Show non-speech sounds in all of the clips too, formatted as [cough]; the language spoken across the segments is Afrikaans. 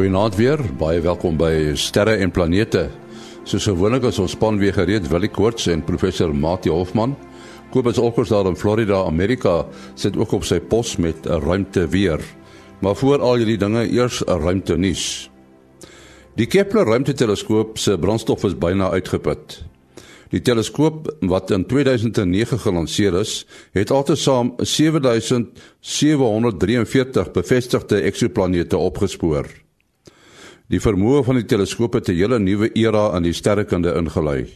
Goeienaand weer. Baie welkom by Sterre en Planete. Soos gewoonlik is ons span weer gereed Willie Koorts en professor Mati Hofman. Kobus Olkers daar in Florida, Amerika, sit ook op sy pos met 'n ruimte weer. Maar voor al hierdie dinge eers 'n ruimte nuus. Die Kepler ruimteteleskoop se brandstof is byna uitgeput. Die teleskoop wat in 2009 gelanseer is, het altesaam 7743 bevestigde eksoplanete opgespoor. Die vermoë van die teleskoop het 'n hele nuwe era in die sterrekunde ingelei.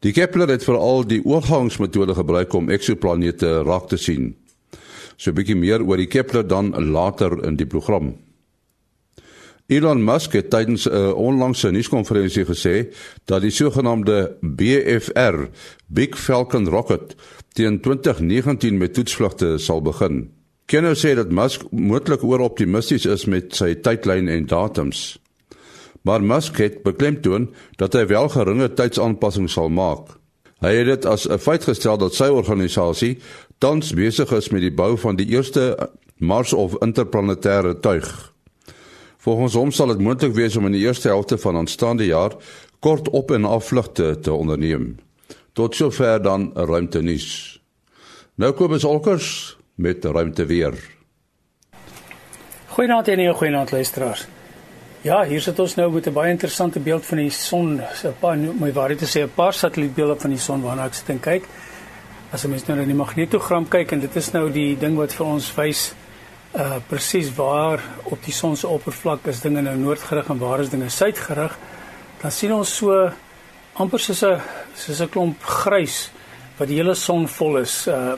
Die Kepler het veral die oorgangsmetode gebruik om eksoplanete raak te sien. So 'n bietjie meer oor die Kepler dan later in die program. Elon Musk het tydens 'n onlangse nuuskonferensie gesê dat die sogenaamde BFR, Big Falcon Rocket, teen 2019 met toetsvlugte sal begin. Kenner sê dat Musk moontlik ooroptimisties is met sy tydlyn en datums. Maar Musk het beklemtoon dat hy wel geringe tydsaanpassings sal maak. Hy het dit as 'n feit gestel dat sy organisasie tans besig is met die bou van die eerste Mars of interplanetêre tuig. Volgens hom sal dit moontlik wees om in die eerste helfte van aanstaande jaar kort op en afvlugte te onderneem. Tot sover dan 'n ruimte nuus. Nou kom ons alkers met ruimte weer. Goeienaand en goeienaand luisteraars. Ja, hier sit ons nou met 'n baie interessante beeld van die son, 'n paar my waarheid te sê 'n paar satellietbeelde van die son waarna ek sit en kyk. As mens nou na die magnetogram kyk en dit is nou die ding wat vir ons wys uh presies waar op die son se oppervlak is dinge nou noordgerig en waar is dinge suidgerig, dan sien ons so amper soos 'n soos 'n klomp grys wat die hele son vol is. Uh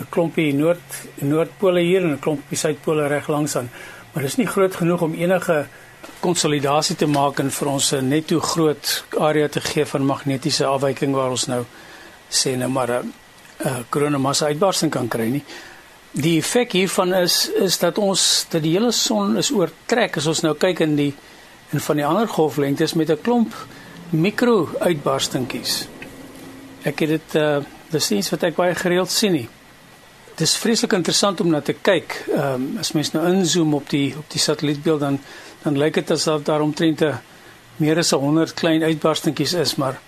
'n klompie noord noordpole hier en 'n klompie suidpole reg langs aan. Maar dit is nie groot genoeg om enige konsolidasie te maak en vir ons 'n netto groot area te gee van magnetiese afwyking waar ons nou sê nou maar 'n uh, koronamassa uitbarsting kan kry nie. Die effek hiervan is is dat ons dat die hele son is oortrek as ons nou kyk in die in van die ander golflengtes met 'n klomp mikro uitbarstingkies. Ek het dit uh dis iets wat ek baie gereeld sien nie. Dit is vreeslik interessant om na te kyk. Ehm um, as mens nou inzoom op die op die satellietbeeld dan dan lyk dit asof daar omtrent meer as 100 klein uitbarstingkies is, maar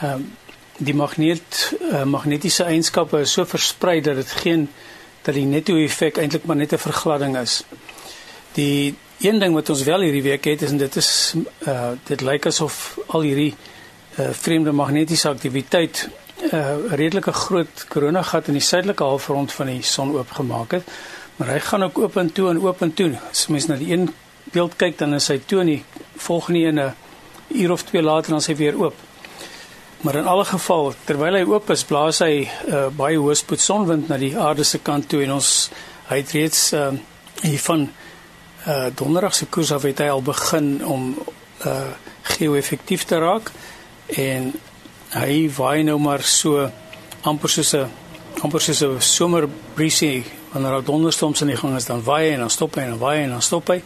ehm um, die magneet uh, magnetiese eienskappe is so versprei dat dit geen dat die netto effek eintlik maar net 'n vergladding is. Die een ding wat ons wel hierdie week het is en dit is uh dit lyk asof al hierdie uh vreemde magnetiese aktiwiteit 'n uh, redelike groot koronagat in die suidelike halfrond van die son oopgemaak het. Maar hy gaan ook oop en toe en oop en toe. As mens na die een beeld kyk dan is hy toe nie volgende een 'n uur of twee later dan is hy weer oop. Maar in alle geval, terwyl hy oop is, blaas hy uh, baie hoë spoed sonwind na die aarde se kant toe en ons hy het reeds uh, hiervan uh, donderdag se koers af het hy al begin om uh, geo-effektief te raak en hy waai nou maar so amper soos 'n amper soos 'n somerbriesie wanneer daar donderstorms in die gang is dan waai hy en dan stop hy en dan waai hy en dan stop hy.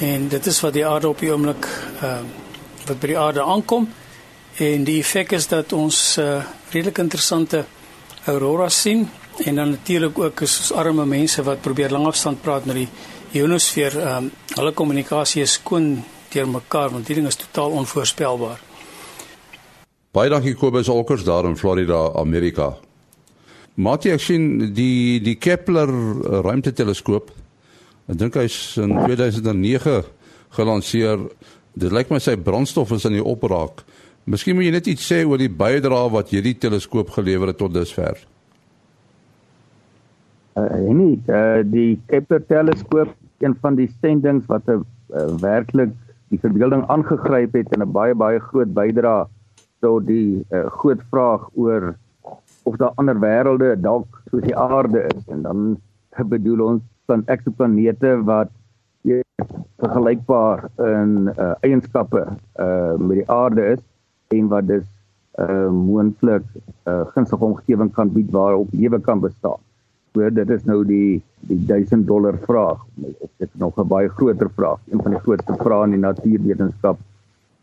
En dit is wat die aarde op die oomblik uh, wat by die aarde aankom. En die effek is dat ons uh, redelik interessante auroras sien en dan natuurlik ook is ons arme mense wat probeer langafstand praat met die ionosfeer, um, hulle kommunikasie is skoon deur mekaar want hierdie ding is totaal onvoorspelbaar. Baie dankie Kobus Olkers daar in Florida, Amerika. Matie ek sien die die Kepler ruimteteleskoop. Ek dink hy's in 2009 gelanseer. Dit lyk my sy brandstof is in die opraak. Miskien moet jy net iets sê oor die bydrae wat hierdie teleskoop gelewer het tot dusver. Uh, nee, uh, die Kepler teleskoop, een van die sendinge wat 'n uh, werklik die verbeelding aangegryp het en 'n baie baie groot bydrae tot die uh, groot vraag oor of daar ander wêrelde dalk soos die aarde is en dan bedoel ons van eksoplanete wat vergelykbaar in uh, eienskappe uh, met die aarde is en wat dus uh moontlik 'n uh, gunstige omgewing kan bied waarop lewe kan bestaan. So dit is nou die die 1000 dollar vraag. Dit nog 'n baie groter vraag. Een van die grootste vrae in die natuurwetenskap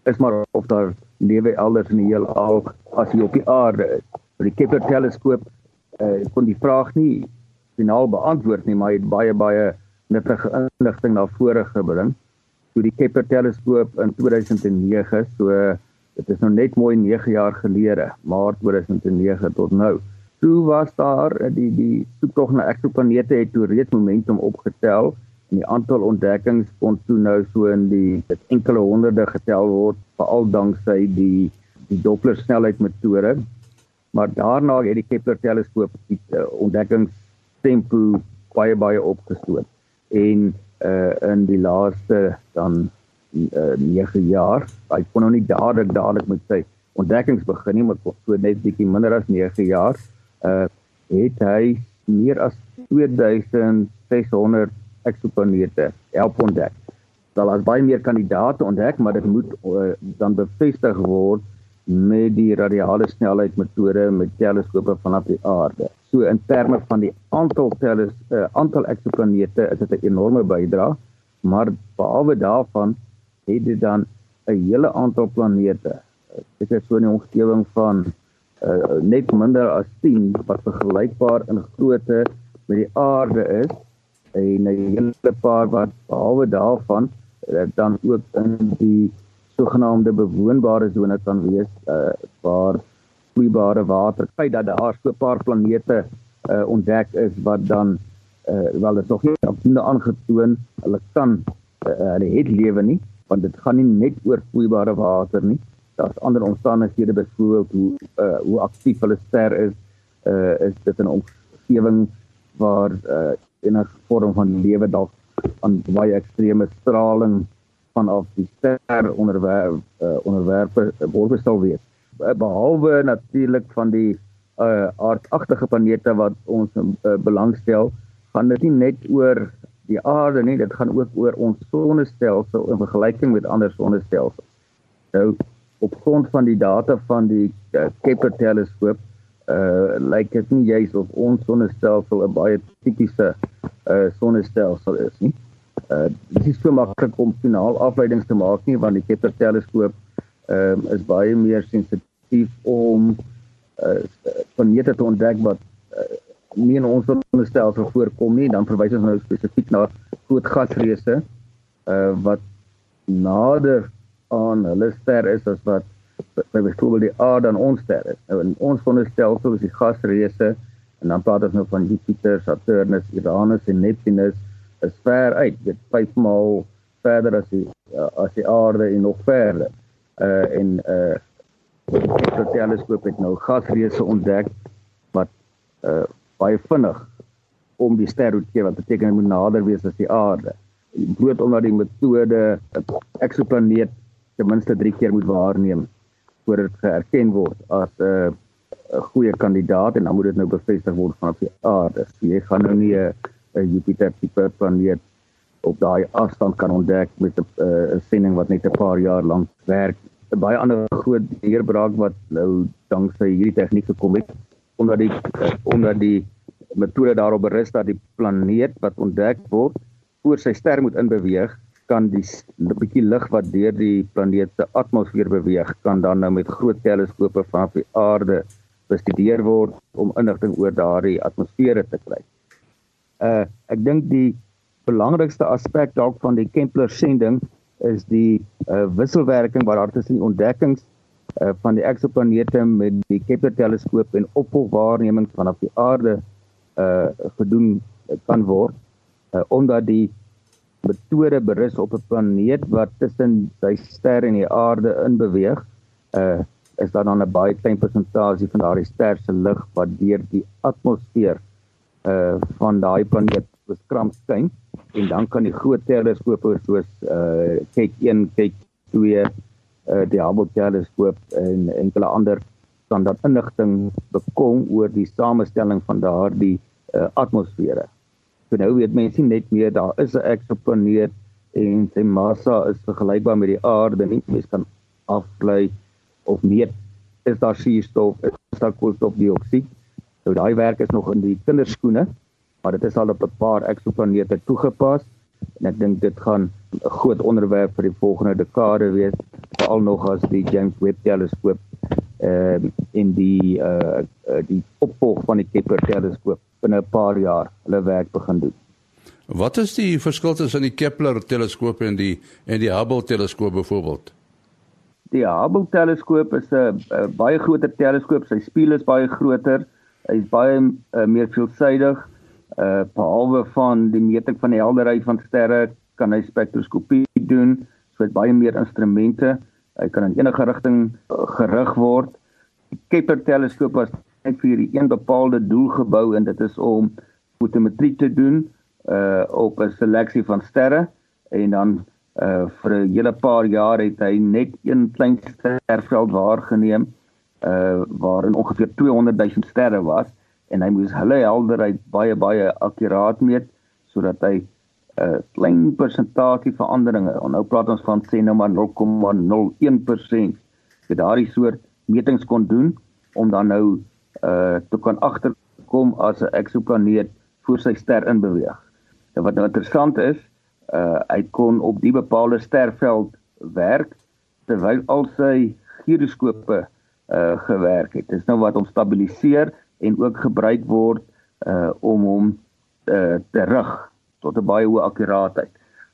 is maar of daar lewe elders in die heelal as hier op die aarde is. Maar die Kepler teleskoop uh kon die vraag nie finaal beantwoord nie, maar het baie baie nuttige inligting na vore gebring. Toe die Kepler teleskoop in 2009, so dit is nou net mooi 9 jaar gelede, Maart 2009 tot nou. Toe was daar die die soektog na eksoplanete het toe reeds momentum opgetel en die aantal ontdekkings kon toe nou so in die enkele honderde getel word veral danksy die die Doppler snelheidmetode. Maar daarna het die Kepler teleskoop die uh, ontdekkingstempo baie baie opgestoot. En uh in die laaste dan uh, 9 jaar, hy kon nog nie dadelik dadelik met sy ontdekkings begin nie, maar so net bietjie minder as 9 jaar, uh het hy meer as 2600 eksoplanete help ontdek. Daar was baie meer kandidaate ontdek, maar dit moet uh, dan bevestig word met die radiale snelheid metode met teleskope vanaf die aarde. So in terme van die aantal teles uh, aantal eksoplanete is dit 'n enorme bydrae, maar behalwe daarvan het dit dan 'n hele aantal planete. Dit is so 'n omgewing van uh, net minder as 10 wat vergelykbaar in grootte met die aarde is en 'n hele paar wat behalwe daarvan dan ook in die sogenaamde bewoonbare sone kan wees uh, waar vloeibare water feit dat daar so 'n paar planete uh, ontdek is wat dan uh, wel dit nog nie afdoende aangetoon hulle kan uh, hulle het lewe nie want dit gaan nie net oor vloeibare water nie. Daar's ander omstandighede byvoorbeeld hoe uh, hoe aktief hulle ster is uh, is dit 'n omgewing waar uh, enige vorm van lewe dalk aan baie ekstreme straling vanaf die ster onderwerp uh, onderwerpe word sou wees behalwe natuurlik van die uh, aardagtige planete wat ons uh, belangstel gaan dit nie net oor die aarde nie dit gaan ook oor ons sonnestelsel in vergelyking met ander sonnestelsels. Nou op grond van die data van die uh, Kepler teleskoop uh lyk dit nie juis of ons sonnestelsel 'n baie tipiese uh sonnestelsel is nie. Uh dit is so maklik om finaal afleidings te maak nie want die Kepler teleskoop ehm uh, is baie meer sensitief om uh planete te ontdek wat uh, nie in ons sonnestelsel voorkom nie. Dan verwys ons nou spesifiek na groot gasreuse uh wat nader aan hulle ster is as wat by byvoorbeeld die aarde aan ons ster is. Nou in ons sonnestelsel is die gasreuse en dan praat ons nou van Jupiter, Saturnus, Uranus en Neptunus is ver uit, dit vyf maal verder as die uh, as die aarde en nog verder. Uh en uh die teleskoop het nou gasreuse ontdek wat uh baie vinnig om die ster te keer wat beteken hy moet nader wees as die aarde. Bloot omdat die metode eksoplaneet ten minste 3 keer moet waarneem voordat dit geerken word as 'n uh, 'n goeie kandidaat en dan moet dit nou bevestig word vanaf die aarde. Jy gaan nou nie 'n Jupiter tipe planeet op daai afstand kan ontdek met 'n uh, sending wat net 'n paar jaar lank werk. 'n Baie ander groot deurbraak wat nou danksy hierdie tegniek gekom het omdat die uh, omdat die metode daarop berus dat die planeet wat ontdek word voor sy ster moet inbeweeg kan die bietjie lig wat deur die planeet se atmosfeer beweeg kan dan nou met groot teleskope vanaf die aarde bestudeer word om inligting oor daardie atmosfere te kry. Uh ek dink die belangrikste aspek dalk van die Kepler sending is die uh wisselwerking wat daar tussen die ontdekkings uh van die eksoplanete met die Kepler teleskoop en opvolgwaarnemings vanaf die aarde uh gedoen kan word uh omdat die metode berus op 'n planeet wat tussen sy ster en die aarde in beweeg, uh is daar dan 'n baie klein persentasie van daardie ster se lig wat deur die atmosfeer uh van daai planeet beskram skyn en dan kan die groot teleskope soos uh kyk 1, kyk 2, uh die Hubble teleskoop en enkele ander dan dan inligting bekom oor die samestelling van daardie uh atmosfere. So nou weet mense net meer daar is 'n eksoplaneet en sy massa is vergelykbaar met die aarde nie. Mense kan aflei of meet is daar suurstof, is daar koolstofdioksied. So daai werk is nog in die kinderskoene, maar dit is al op 'n paar eksoplanete toegepas en ek dink dit gaan 'n groot onderwerp vir die volgende dekade wees, veral nog as die James Webb teleskoop ehm uh, in die uh, uh die opvolg van die Kepler teleskoop binne 'n paar jaar hulle werk begin doen. Wat is die verskil tussen die Kepler teleskoop en die en die Hubble teleskoop byvoorbeeld? Die Hubble teleskoop is 'n baie groter teleskoop. Sy spieël is baie groter. Hy is baie uh, meer veelsidig. Uh behalwe van die meting van die helderheid van sterre, kan hy spektroskopie doen. So hy het baie meer instrumente. Hy kan in enige rigting uh, gerig word. Die Kepler teleskoop was net vir hierdie een bepaalde doel gebou en dit is om fotometrie te doen uh op 'n seleksie van sterre en dan uh vir 'n hele paar jaar het hy net een klein sterveld waargeneem uh waarin ongeveer 200 000 sterre was en hy moes hulle helderheid baie baie akkuraat meet sodat hy 'n uh, klein persentasie veranderinge en nou praat ons van sê nou maar 0,01% vir daardie soort metings kon doen om dan nou uh te kan agterkom as 'n eksoplaneet voor sy ster in beweeg. Wat nou interessant is, uh hy kon op die bepaalde sterveld werk terwyl al sy giroskope uh gewerk het. Dit is nou wat hom stabiliseer en ook gebruik word uh om hom uh, te rig tot 'n baie hoë akkuraatheid.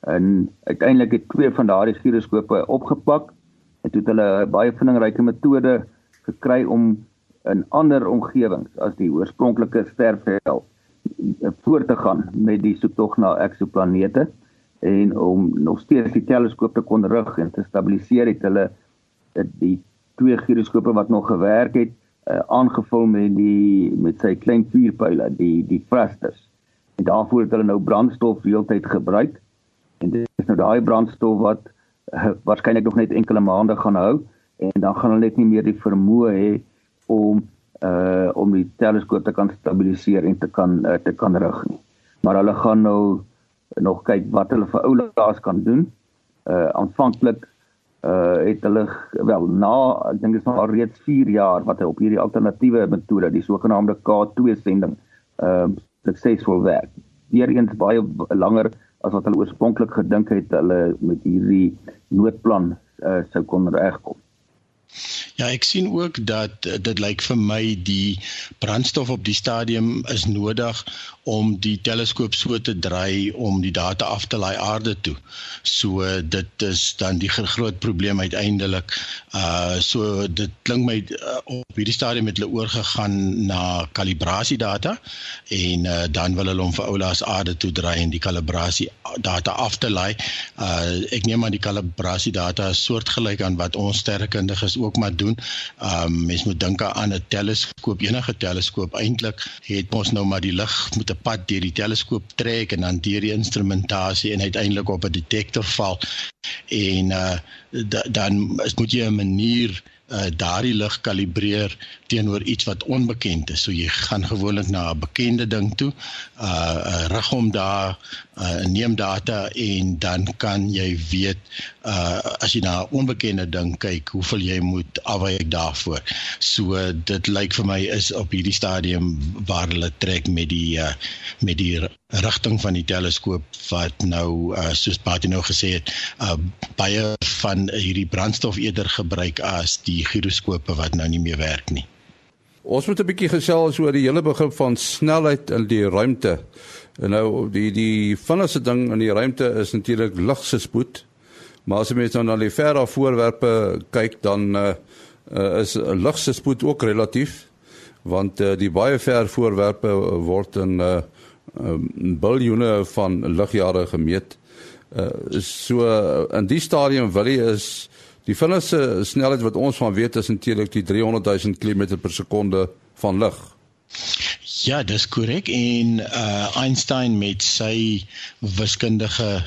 En uiteindelik het twee van daardie giroskope opgepak en toe het hulle 'n baie vindingryke metode gekry om in ander omgewings as die oorspronklike sterveld voort te gaan met die soektog na eksoplanete en om nog steeds die teleskoop te kon rig en te stabiliseer het hulle die twee giroskope wat nog gewerk het uh, aangevul met die met sy klein vuurpyle die die thrusters. En daarvoor het hulle nou brandstof heeltyd gebruik. En dit is nou daai brandstof wat uh, waarskynlik nog net enkele maande gaan hou. En dan gaan hulle net nie meer die vermoë hê om uh om die teleskoop te kan stabiliseer en te kan uh, te kan rig nie. Maar hulle gaan nou nog kyk wat hulle vir oulaas kan doen. Uh aanvanklik uh het hulle wel na ek dink dit is nou al reeds 4 jaar wat hy op hierdie alternatiewe metode, die sogenaamde K2 sending, uh suksesvol werk. Weereens baie langer as wat hulle oorspronklik gedink het hulle met hierdie noodplan uh sou kon regkom. Ja, ek sien ook dat eh, dit lyk vir my die brandstof op die stadium is nodig om die teleskoop so te draai om die data af te laai aarde toe. So dit is dan die groot probleem uiteindelik. Uh so dit klink my uh, op hierdie stadium het hulle oorgegaan na kalibrasie data en uh, dan wil hulle hom vir oulaas aarde toe draai en die kalibrasie data af te laai. Uh ek neem aan die kalibrasie data is soortgelyk aan wat ons sterrekundiges ook maar doen. Um mens moet dink aan 'n teleskoop, enige teleskoop eintlik het ons nou maar die lig moet 'n pad deur die teleskoop trek en dan deur die instrumentasie en uiteindelik op 'n detektor val en uh, dan is moet jy 'n manier uh, daardie lig kalibreer teenoor iets wat onbekend is. So jy gaan gewoonlik na 'n bekende ding toe, uh, rig hom daar, uh neem data en dan kan jy weet uh as jy na 'n onbekende ding kyk, hoeveel jy moet afwyk daarvoor. So dit lyk vir my is op hierdie stadium waar hulle trek met die uh met die rigting van die teleskoop wat nou uh, soos Patty nou gesê het uh, baie van hierdie brandstof eerder gebruik as die giroskope wat nou nie meer werk nie. Ons moet 'n bietjie gesels oor die hele begrip van snelheid in die ruimte. Nou die die vinnigste ding in die ruimte is natuurlik lig se spoed. Maar as jy met nou na die verre voorwerpe kyk dan uh, uh, is lig se spoed ook relatief want uh, die baie ver voorwerpe word in uh, biljoene van ligjare gemeet. Uh so in die stadium wil hy is die vinnigste snelheid wat ons van weet is natuurlik die 300 000 km per sekonde van lig. Ja, dis korrek en uh Einstein met sy wiskundige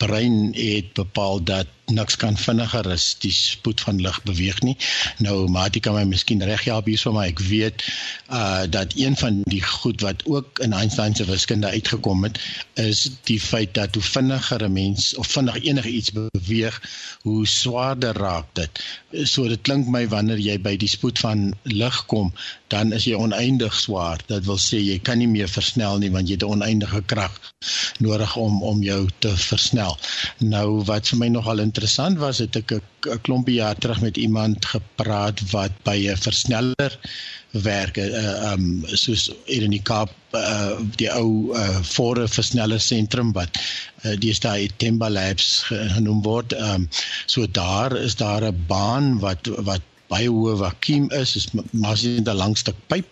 brein het bepaal dat niks kan vinniger as die spoed van lig beweeg nie. Nou Mati kan my miskien reghelp hierso maar ek weet uh dat een van die goed wat ook in Einstein se wiskunde uitgekom het is die feit dat hoe vinniger 'n mens of vinnig enige iets beweeg, hoe swaarder raak dit. So dit klink my wanneer jy by die spoed van lig kom, dan is jy oneindig swaar. Dit wil sê jy kan nie meer versnel nie want jy het 'n oneindige krag nodig om om jou te versnel. Nou wat vir my nogal interessant was het ek 'n klompie jaar terug met iemand gepraat wat by 'n versneller werk uh, um soos hier in die Kaap uh, die ou uh, vorre versneller sentrum wat uh, deesdae Temba Labs genoem word. Um so daar is daar 'n baan wat wat baie hoë vakuum is, is maar sien 'n lang stuk pyp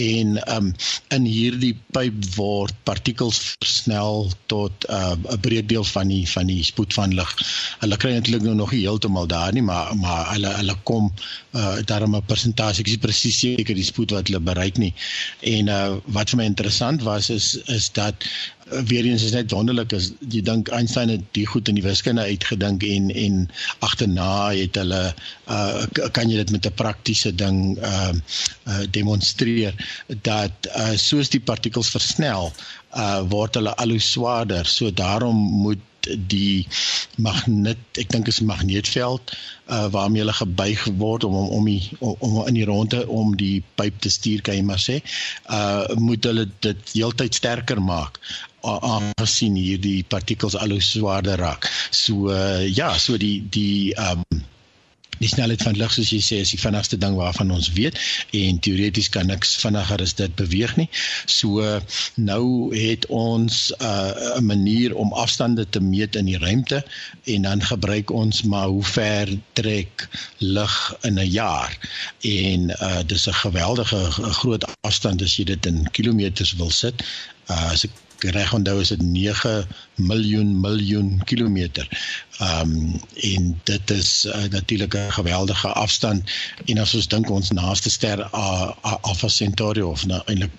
en um in hierdie pyp word partikels versnel tot 'n uh, breekdeel van die van die spoed van lig. Hulle kry eintlik nou nog nie heeltemal daar nie, maar maar hulle hulle kom uh daarom 'n persentasie, ek is presies seker die spoed wat hulle bereik nie. En uh wat vir my interessant was is is dat weer eens is net wonderlik as jy dink Einstein het die goed in die wiskunde uitgedink en en agterna het hulle uh kan jy dit met 'n praktiese ding uh, uh demonstreer dat uh soos die partikels versnel uh word hulle al hoe swaarder. So daarom moet die magnet ek dink is magneetveld uh waarmee hulle gebuig word om om om die om, om in die ronde om die pyp te stuur kan jy maar sê uh moet hulle dit heeltyd sterker maak aangesien hierdie partikels al hoe swaarder raak so uh, ja so die die um die snelheid van lig soos jy sê is die vinnigste ding waarvan ons weet en teoreties kan niks vinniger as dit beweeg nie. So nou het ons 'n uh, manier om afstande te meet in die ruimte en dan gebruik ons maar hoe ver trek lig in 'n jaar. En uh dis 'n geweldige groot afstand as jy dit in kilometers wil sit. Uh as ek reg onthou is dit 9 miljoen miljoen kilometer. Ehm um, en dit is uh, natuurlik 'n geweldige afstand en as ons dink ons naaste ster Alpha Centauri of nou eintlik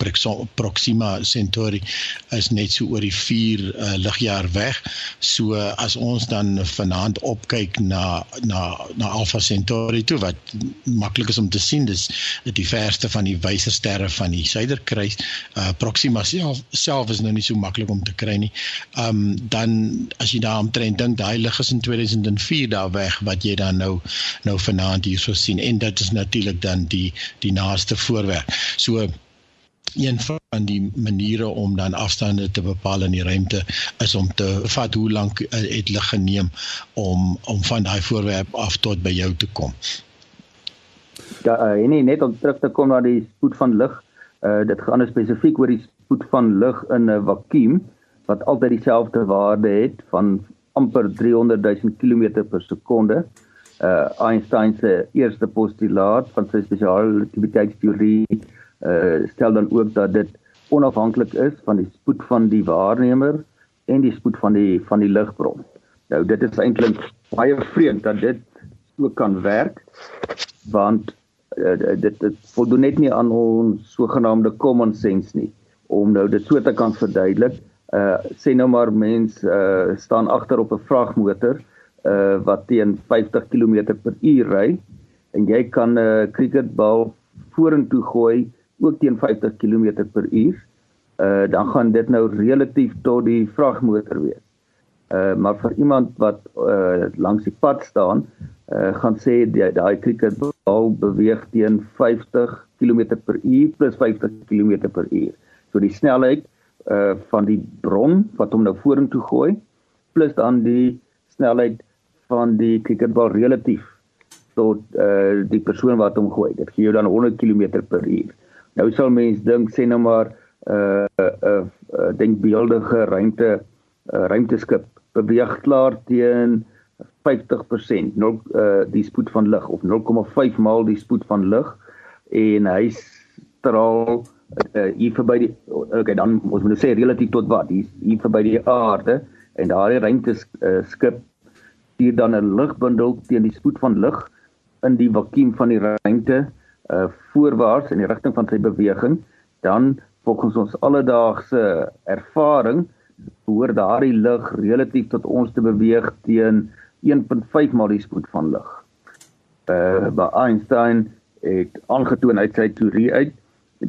Proxima Centauri is net so oor die 4 uh, ligjaar weg. So as ons dan vanaand opkyk na na na Alpha Centauri toe wat maklik is om te sien dis die verste van die wysersterre van die suiderkruis. Uh, Proxima self, self is nou nie so maklik om te kry nie. Ehm dan as jy daaraan dink, daai lig is in 2004 daar weg wat jy dan nou nou vanaand hier so sien en dit is natuurlik dan die die naaste voorwerp. So een van die maniere om dan afstande te bepaal in die ruimte is om te vat hoe lank uh, het lig geneem om om van daai voorwerp af tot by jou te kom. Ja, uh, en net om terug te kom na die spoed van lig. Uh dit gaan spesifiek oor die spoed van lig in 'n vakuum wat altyd dieselfde waarde het van amper 300 000 km per sekonde. Uh Einstein se eerste postulaat van sy spesiale relativiteitsteorie uh stel dan ook dat dit onafhanklik is van die spoed van die waarnemer en die spoed van die van die ligbron. Nou dit is eintlik baie vreemd dat dit so kan werk want uh, dit dit voldoen net nie aan ons sogenaamde common sense nie om nou dit so te kan verduidelik. Uh sê nou maar mens uh staan agter op 'n vragmotor uh wat teen 50 km per uur ry en jy kan 'n uh, cricketbal vorentoe gooi ook teen 50 km per uur. Uh dan gaan dit nou relatief tot die vragmotor wees. Uh maar vir iemand wat uh langs die pad staan, uh gaan sê daai cricketbal beweeg teen 50 km per uur plus 50 km per uur. So die snelheid uh van die bron wat hom nou vorentoe gooi plus dan die snelheid van die cricketbal relatief tot uh die persoon wat hom gooi. Dit gee jou dan 100 km/h. Nou sal mens dink sê nou maar 'n uh, 'n uh, uh, uh, denkbeeldige ruimte uh, ruimteskip beweeg klaar teen 50% nul uh die spoed van lig of 0,5 maal die spoed van lig en hy straal uh, hier verby die okay dan ons moet nou sê relatief tot wat hier hier verby die aarde en daardie ruimte uh, skip stuur dan 'n ligbundel teen die spoed van lig in die vakuum van die ruimte uh, voorwaarts in die rigting van sy beweging dan volgens ons alledaagse ervaring behoort daardie lig relatief tot ons te beweeg teen 1.5 maal die spoed van lig. Uh by Einstein het aangetoon uit sy teorie uit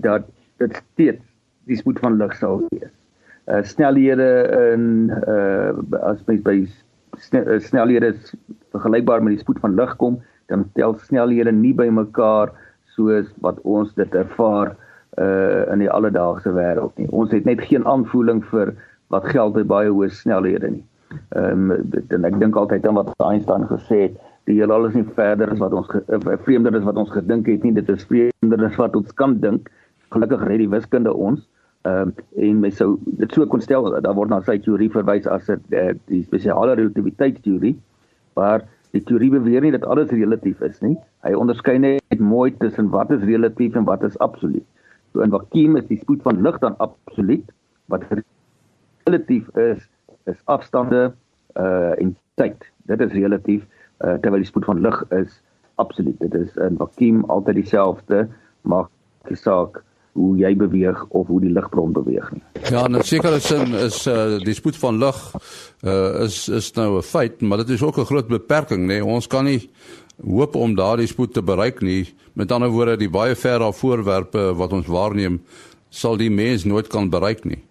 dat dit steeds die spoed van lig sal wees. Uh snelhede in uh as mens by uh, snelhede vergelykbaar met die spoed van lig kom, dan tel snelhede nie by mekaar soos wat ons dit ervaar uh in die alledaagse wêreld nie. Ons het net geen aanvoeling vir wat geld by baie hoë snelhede nie. Ehm um, ek dink altyd aan wat Einstein gesê het, die heelal is nie verder as wat ons vreemder is wat ons gedink het nie, dit is vreemder as wat ons kan dink. Gelukkig red die wiskunde ons. Ehm um, en my sou dit so kon stel daar word na sy teorie verwys as dit uh, die spesiale relativiteitsteorie waar die teorie beweer nie dat alles relatief is nie. Hy onderskei net mooi tussen wat is relatief en wat is absoluut. So in vakuum is die spoed van lig dan absoluut. Wat relatief is is afstande uh en tyd. Dit is relatief uh terwyl die spoed van lig is absoluut. Dit is in vakuum altyd dieselfde, maak die saak hoe jy beweeg of hoe die ligbron beweeg nie. Ja, in 'n sekere sin is uh die spoed van lig uh is is nou 'n feit, maar dit is ook 'n groot beperking, nê. Nee. Ons kan nie hoop om daardie spoed te bereik nie. Met ander woorde, die baie ver af voorwerpe wat ons waarneem, sal die mens nooit kan bereik nie.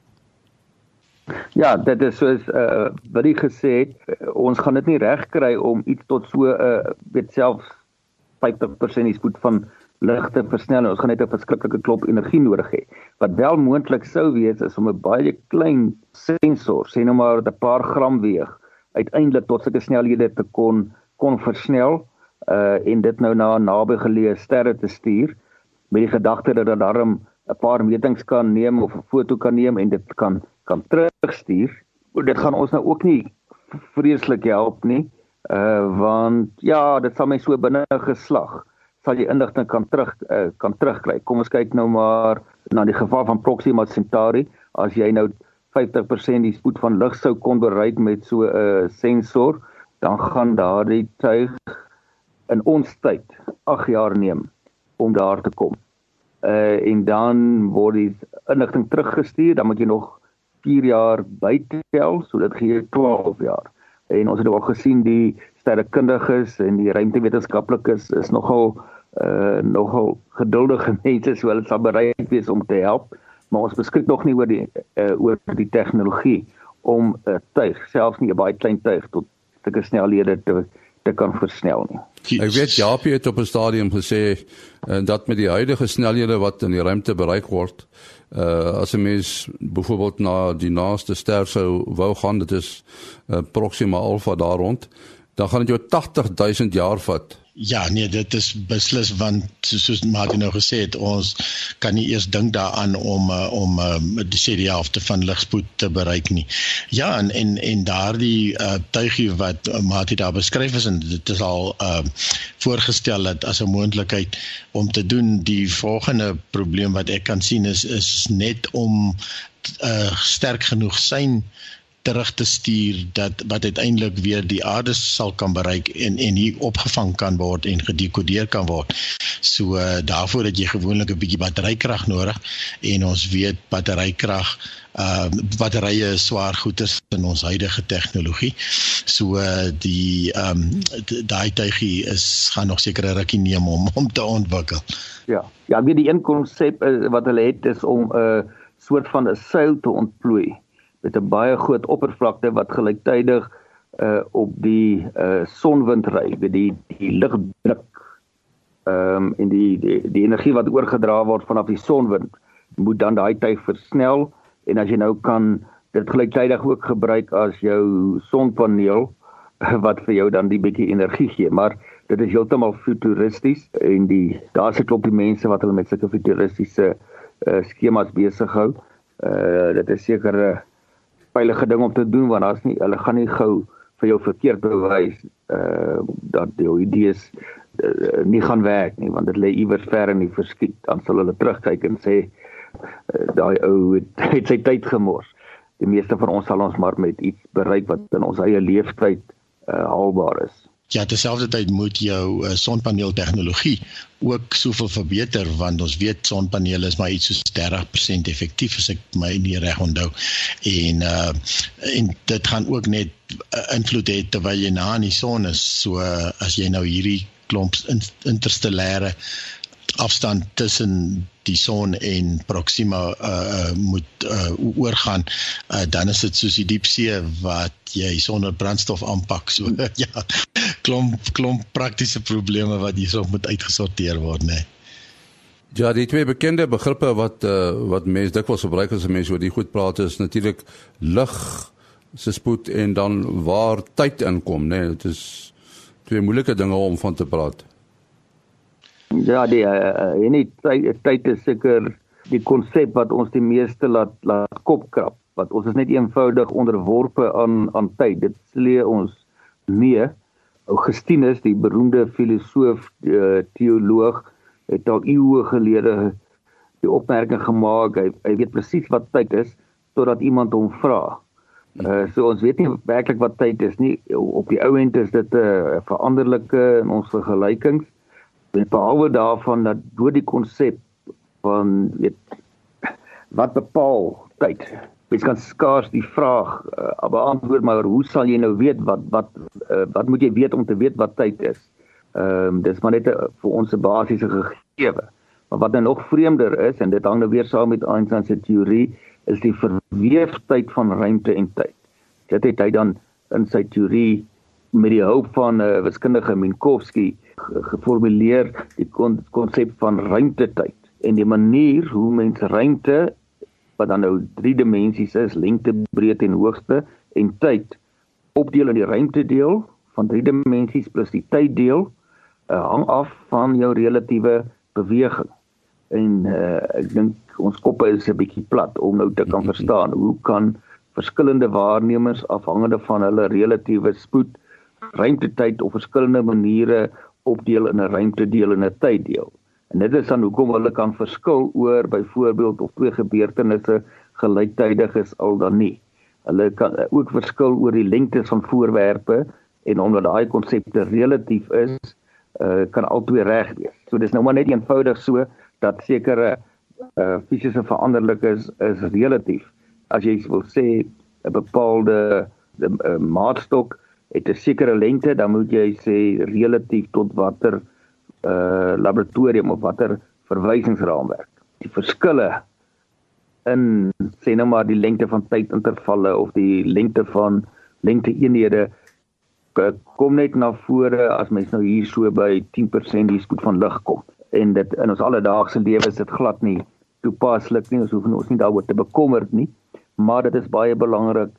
Ja, dit is soos uh wat jy gesê het, ons gaan dit nie reg kry om iets tot so 'n uh, weet self 50% die spoed van lig te versnel. Ons gaan net 'n verskriklike klop energie nodig hê. Wat wel moontlik sou wees is om 'n baie klein sensor, sê nou maar 'n paar gram weeg, uiteindelik tot sulke snelhede te kon kon versnel uh en dit nou na nabygeleë sterre te stuur met die gedagte dat dit daarom 'n paar metings kan neem of 'n foto kan neem en dit kan kan terugstuur. Dit gaan ons nou ook nie vreeslik help nie. Uh want ja, dit sal my so binne geslag sal jy inligting kan terug uh, kan terugkry. Kom ons kyk nou maar na die geval van Proxima Centauri. As jy nou 50% die spoed van lig sou kon bereik met so 'n uh, sensor, dan gaan daardie tuig in ons tyd 8 jaar neem om daar te kom. Uh en dan word die inligting teruggestuur, dan moet jy nog 4 jaar bytel, so dit gee 12 jaar. En ons het al gesien die sterrekundiges en die ruimtewetenskaplikes is nogal uh nogal geduldige [laughs] mense so hulle sal bereid wees om te help, maar ons beskik nog nie oor die uh, oor die tegnologie om 'n uh, tuig, selfs nie 'n baie klein tuig tot sulke snelhede te te kan versnel nie. Ek weet Japie het op 'n stadium gesê en uh, dat met die huidige snelhede wat in die ruimte bereik word, uh as 'n mens byvoorbeeld na die naaste ster sou wou gaan, dit is uh, Proxima Alpha daar rond, dan gaan dit jou 80000 jaar vat Ja, nee, dit is beslis want soos Martin nou gesê het, ons kan nie eers dink daaraan om uh, om uh, die sê die helfte van ligspoed te bereik nie. Ja, en en, en daardie uh, tuigie wat Martin daar beskryf is en dit is al uh, voorgestel dat as 'n moontlikheid om te doen, die volgende probleem wat ek kan sien is is net om uh, sterk genoeg sein terug te stuur dat wat uiteindelik weer die aarde sal kan bereik en en hier opgevang kan word en gedekodeer kan word. So uh, daarvoor het jy gewoonlik 'n bietjie batterykrag nodig en ons weet batterykrag uh batterye is swaar goeder in ons huidige tegnologie. So uh die ehm um, daai tuigie is gaan nog seker 'n rukkie neem om [laughs] om te ontwikkel. Ja. Ja, wie die een konsep wat hulle het is om 'n uh, soort van 'n seil te ontplooi met 'n baie groot oppervlakte wat gelyktydig uh op die uh sonwind ry, weet die die lugdruk ehm um, en die, die die energie wat oorgedra word vanaf die sonwind moet dan daai tyd versnel en as jy nou kan dit gelyktydig ook gebruik as jou sonpaneel [laughs] wat vir jou dan die bietjie energie gee, maar dit is heeltemal futuristies en die daar's 'n klopie mense wat hulle met sulke futuristiese uh, skemas besig hou. Uh dit is seker 'n uh, veilige ding om te doen want daar's nie hulle gaan nie gou vir jou verkeerd bewys uh dat jou idees uh, nie gaan werk nie want dit lê iewers ver in die verskiet. Dan sal hulle terugkyk en sê uh, daai ou het, [laughs] het sy tyd gemors. Die meeste van ons sal ons maar met iets bereik wat in ons eie lewenstyd uh, haalbaar is Ja, terselfdertyd moet jou uh, sonpaneel tegnologie ook soveel verbeter want ons weet sonpanele is maar iets soos 30% effektief as ek my nie reg onthou. En uh en dit gaan ook net uh, invloed hê terwyl jy na in die son is. So uh, as jy nou hierdie klomp interstellêre afstand tussen die son en Proxima uh, uh moet uh oorgaan uh, dan is dit soos die diepsee wat jy sonder brandstof aanpak so [laughs] ja klomp klomp praktiese probleme wat hierso moet uitgesorteer word nê nee. Ja, die twee bekende begrippe wat uh, wat mense dikwels gebruik as mense oor die goed praat is natuurlik lig se spoed en dan waar tyd inkom, né? Nee, dit is twee moeilike dinge om van te praat. Ja, die uh, en die tyd, tyd is seker die konsep wat ons die meeste laat laat kopkrap, wat ons is net eenvoudig onderworpe aan aan tyd. Dit slee ons mee. Augustinus, die beroemde filosoof, uh, teoloog, het al eeue gelede die opmerking gemaak. Hy, hy weet presies wat tyd is totdat iemand hom vra. Uh so ons weet nie werklik wat tyd is nie. Op die ou end is dit 'n uh, veranderlike in ons vergelykings. En behalwe daarvan dat deur die konsep van weet wat bepaal tyd. Mens kan skaars die vraag uh, beantwoord maar hoe sal jy nou weet wat wat uh, wat moet jy weet om te weet wat tyd is? Ehm um, dis maar net 'n vir ons 'n basiese gegewe. Maar wat nou nog vreemder is en dit hang nou weer saam met Einstein se teorie is die verweefdheid van ruimte en tyd. Dit het hy dan in sy teorie met die hulp van 'n uh, wiskundige Minkowski geformuleer die konsep van ruimtetyd en die manier hoe mense ruimte wat dan nou drie dimensies is, lengte, breedte en hoogte en tyd opdeel in die ruimtedeel van drie dimensies plus die tyddeel uh, hang af van jou relatiewe beweging. En uh, ek dink ons koppe is 'n bietjie plat om nou te kan [laughs] verstaan hoe kan verskillende waarnemers afhangende van hulle relatiewe spoed ruimtetyd op verskillende maniere opdeel in 'n ruimtedeel en 'n tyddeel. En dit is dan hoekom hulle kan verskil oor byvoorbeeld of twee gebeurtenisse gelyktydig is al dan nie. Hulle kan ook verskil oor die lengtes van voorwerpe en omdat daai konsepte relatief is, uh, kan albei reg wees. So dis nou maar net eenvoudig so dat sekere uh fisiese veranderlikes is relatief. As jy wil sê 'n bepaalde die, uh, maatstok het 'n sekere lengte, dan moet jy sê relatief tot watter uh laboratorium of watter verwysingsraamwerk. Die verskille in sê nou maar die lengte van tydintervalle of die lengte van lengteeenhede kom net na vore as mens nou hier so by 10% die spoed van lig kom en dit in ons alledaagse lewe is dit glad nie toepaslik nie ons hoef ons nie daaroor te bekommer nie maar dit is baie belangrik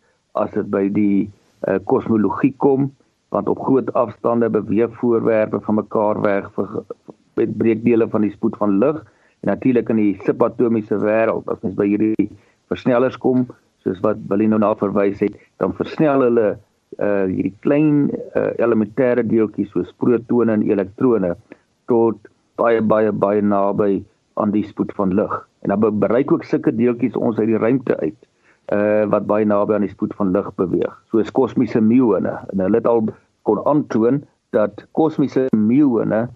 as dit by die uh, kosmologie kom want op groot afstande beweeg voorwerpe van mekaar weg met breekdele van die spoed van lig en natuurlik in die subatomiese wêreld as mens by hierdie versnellers kom soos wat Willem nou na verwys het dan versnel hulle uh hierdie klein uh, elementêre deeltjies soos protone en elektrone tot baie baie baie naby aan die spoed van lig. En dan bereik ook sulke deeltjies ons uit die ruimte uit uh wat baie naby aan die spoed van lig beweeg, soos kosmiese muone. En hulle het al kon aantoon dat kosmiese muone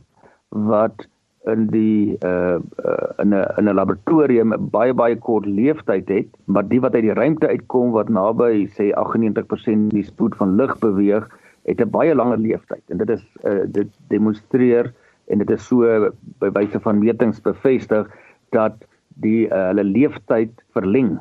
wat in die uh, uh in 'n in 'n laboratorium baie baie kort leeftyd het, maar die wat uit die ruimte uitkom wat naby sê 98% die spoed van lig beweeg, het 'n baie langer leeftyd. En dit is uh dit demonstreer en dit is so by wyse van metings bevestig dat die uh, hulle leeftyd verleng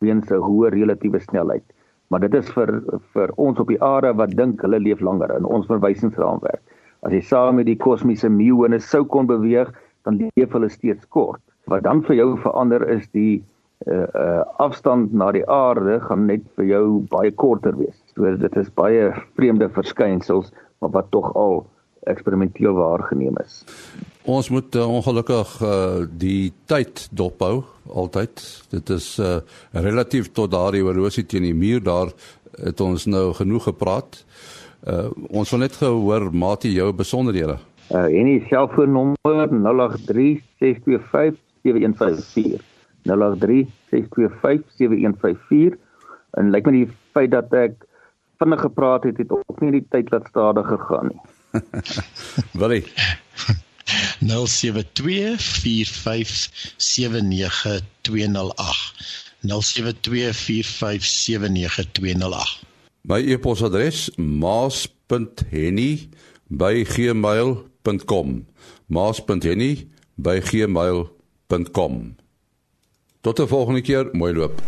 weens 'n hoë relatiewe snelheid. Maar dit is vir vir ons op die aarde wat dink hulle leef langer in ons verwysingsraamwerk. As jy saam met die kosmiese muone sou kon beweeg, dan leef hulle steeds kort. Wat dan vir jou verander is die uh, uh afstand na die aarde gaan net vir jou baie korter wees. So dit is baie vreemde verskynsels, maar wat tog al eksperimenteel waargeneem is. Ons moet uh, ongelukkig uh, die tyd dophou altyd. Dit is uh, relatief tot daardie horlosie teen die muur daar het ons nou genoeg gepraat. Uh, ons wil net gehoor Mati jou besonderhede. Uh, en die selfoonnommer 0836257154. 0836257154 en lyk my die feit dat ek vinnig gepraat het het ook nie die tyd laat stadiger gaan nie. [laughs] Willie [laughs] 0724579208 My e-posadres maas.henny@gmail.com maas.henny@gmail.com Tot 'n volgende keer, mooi loop.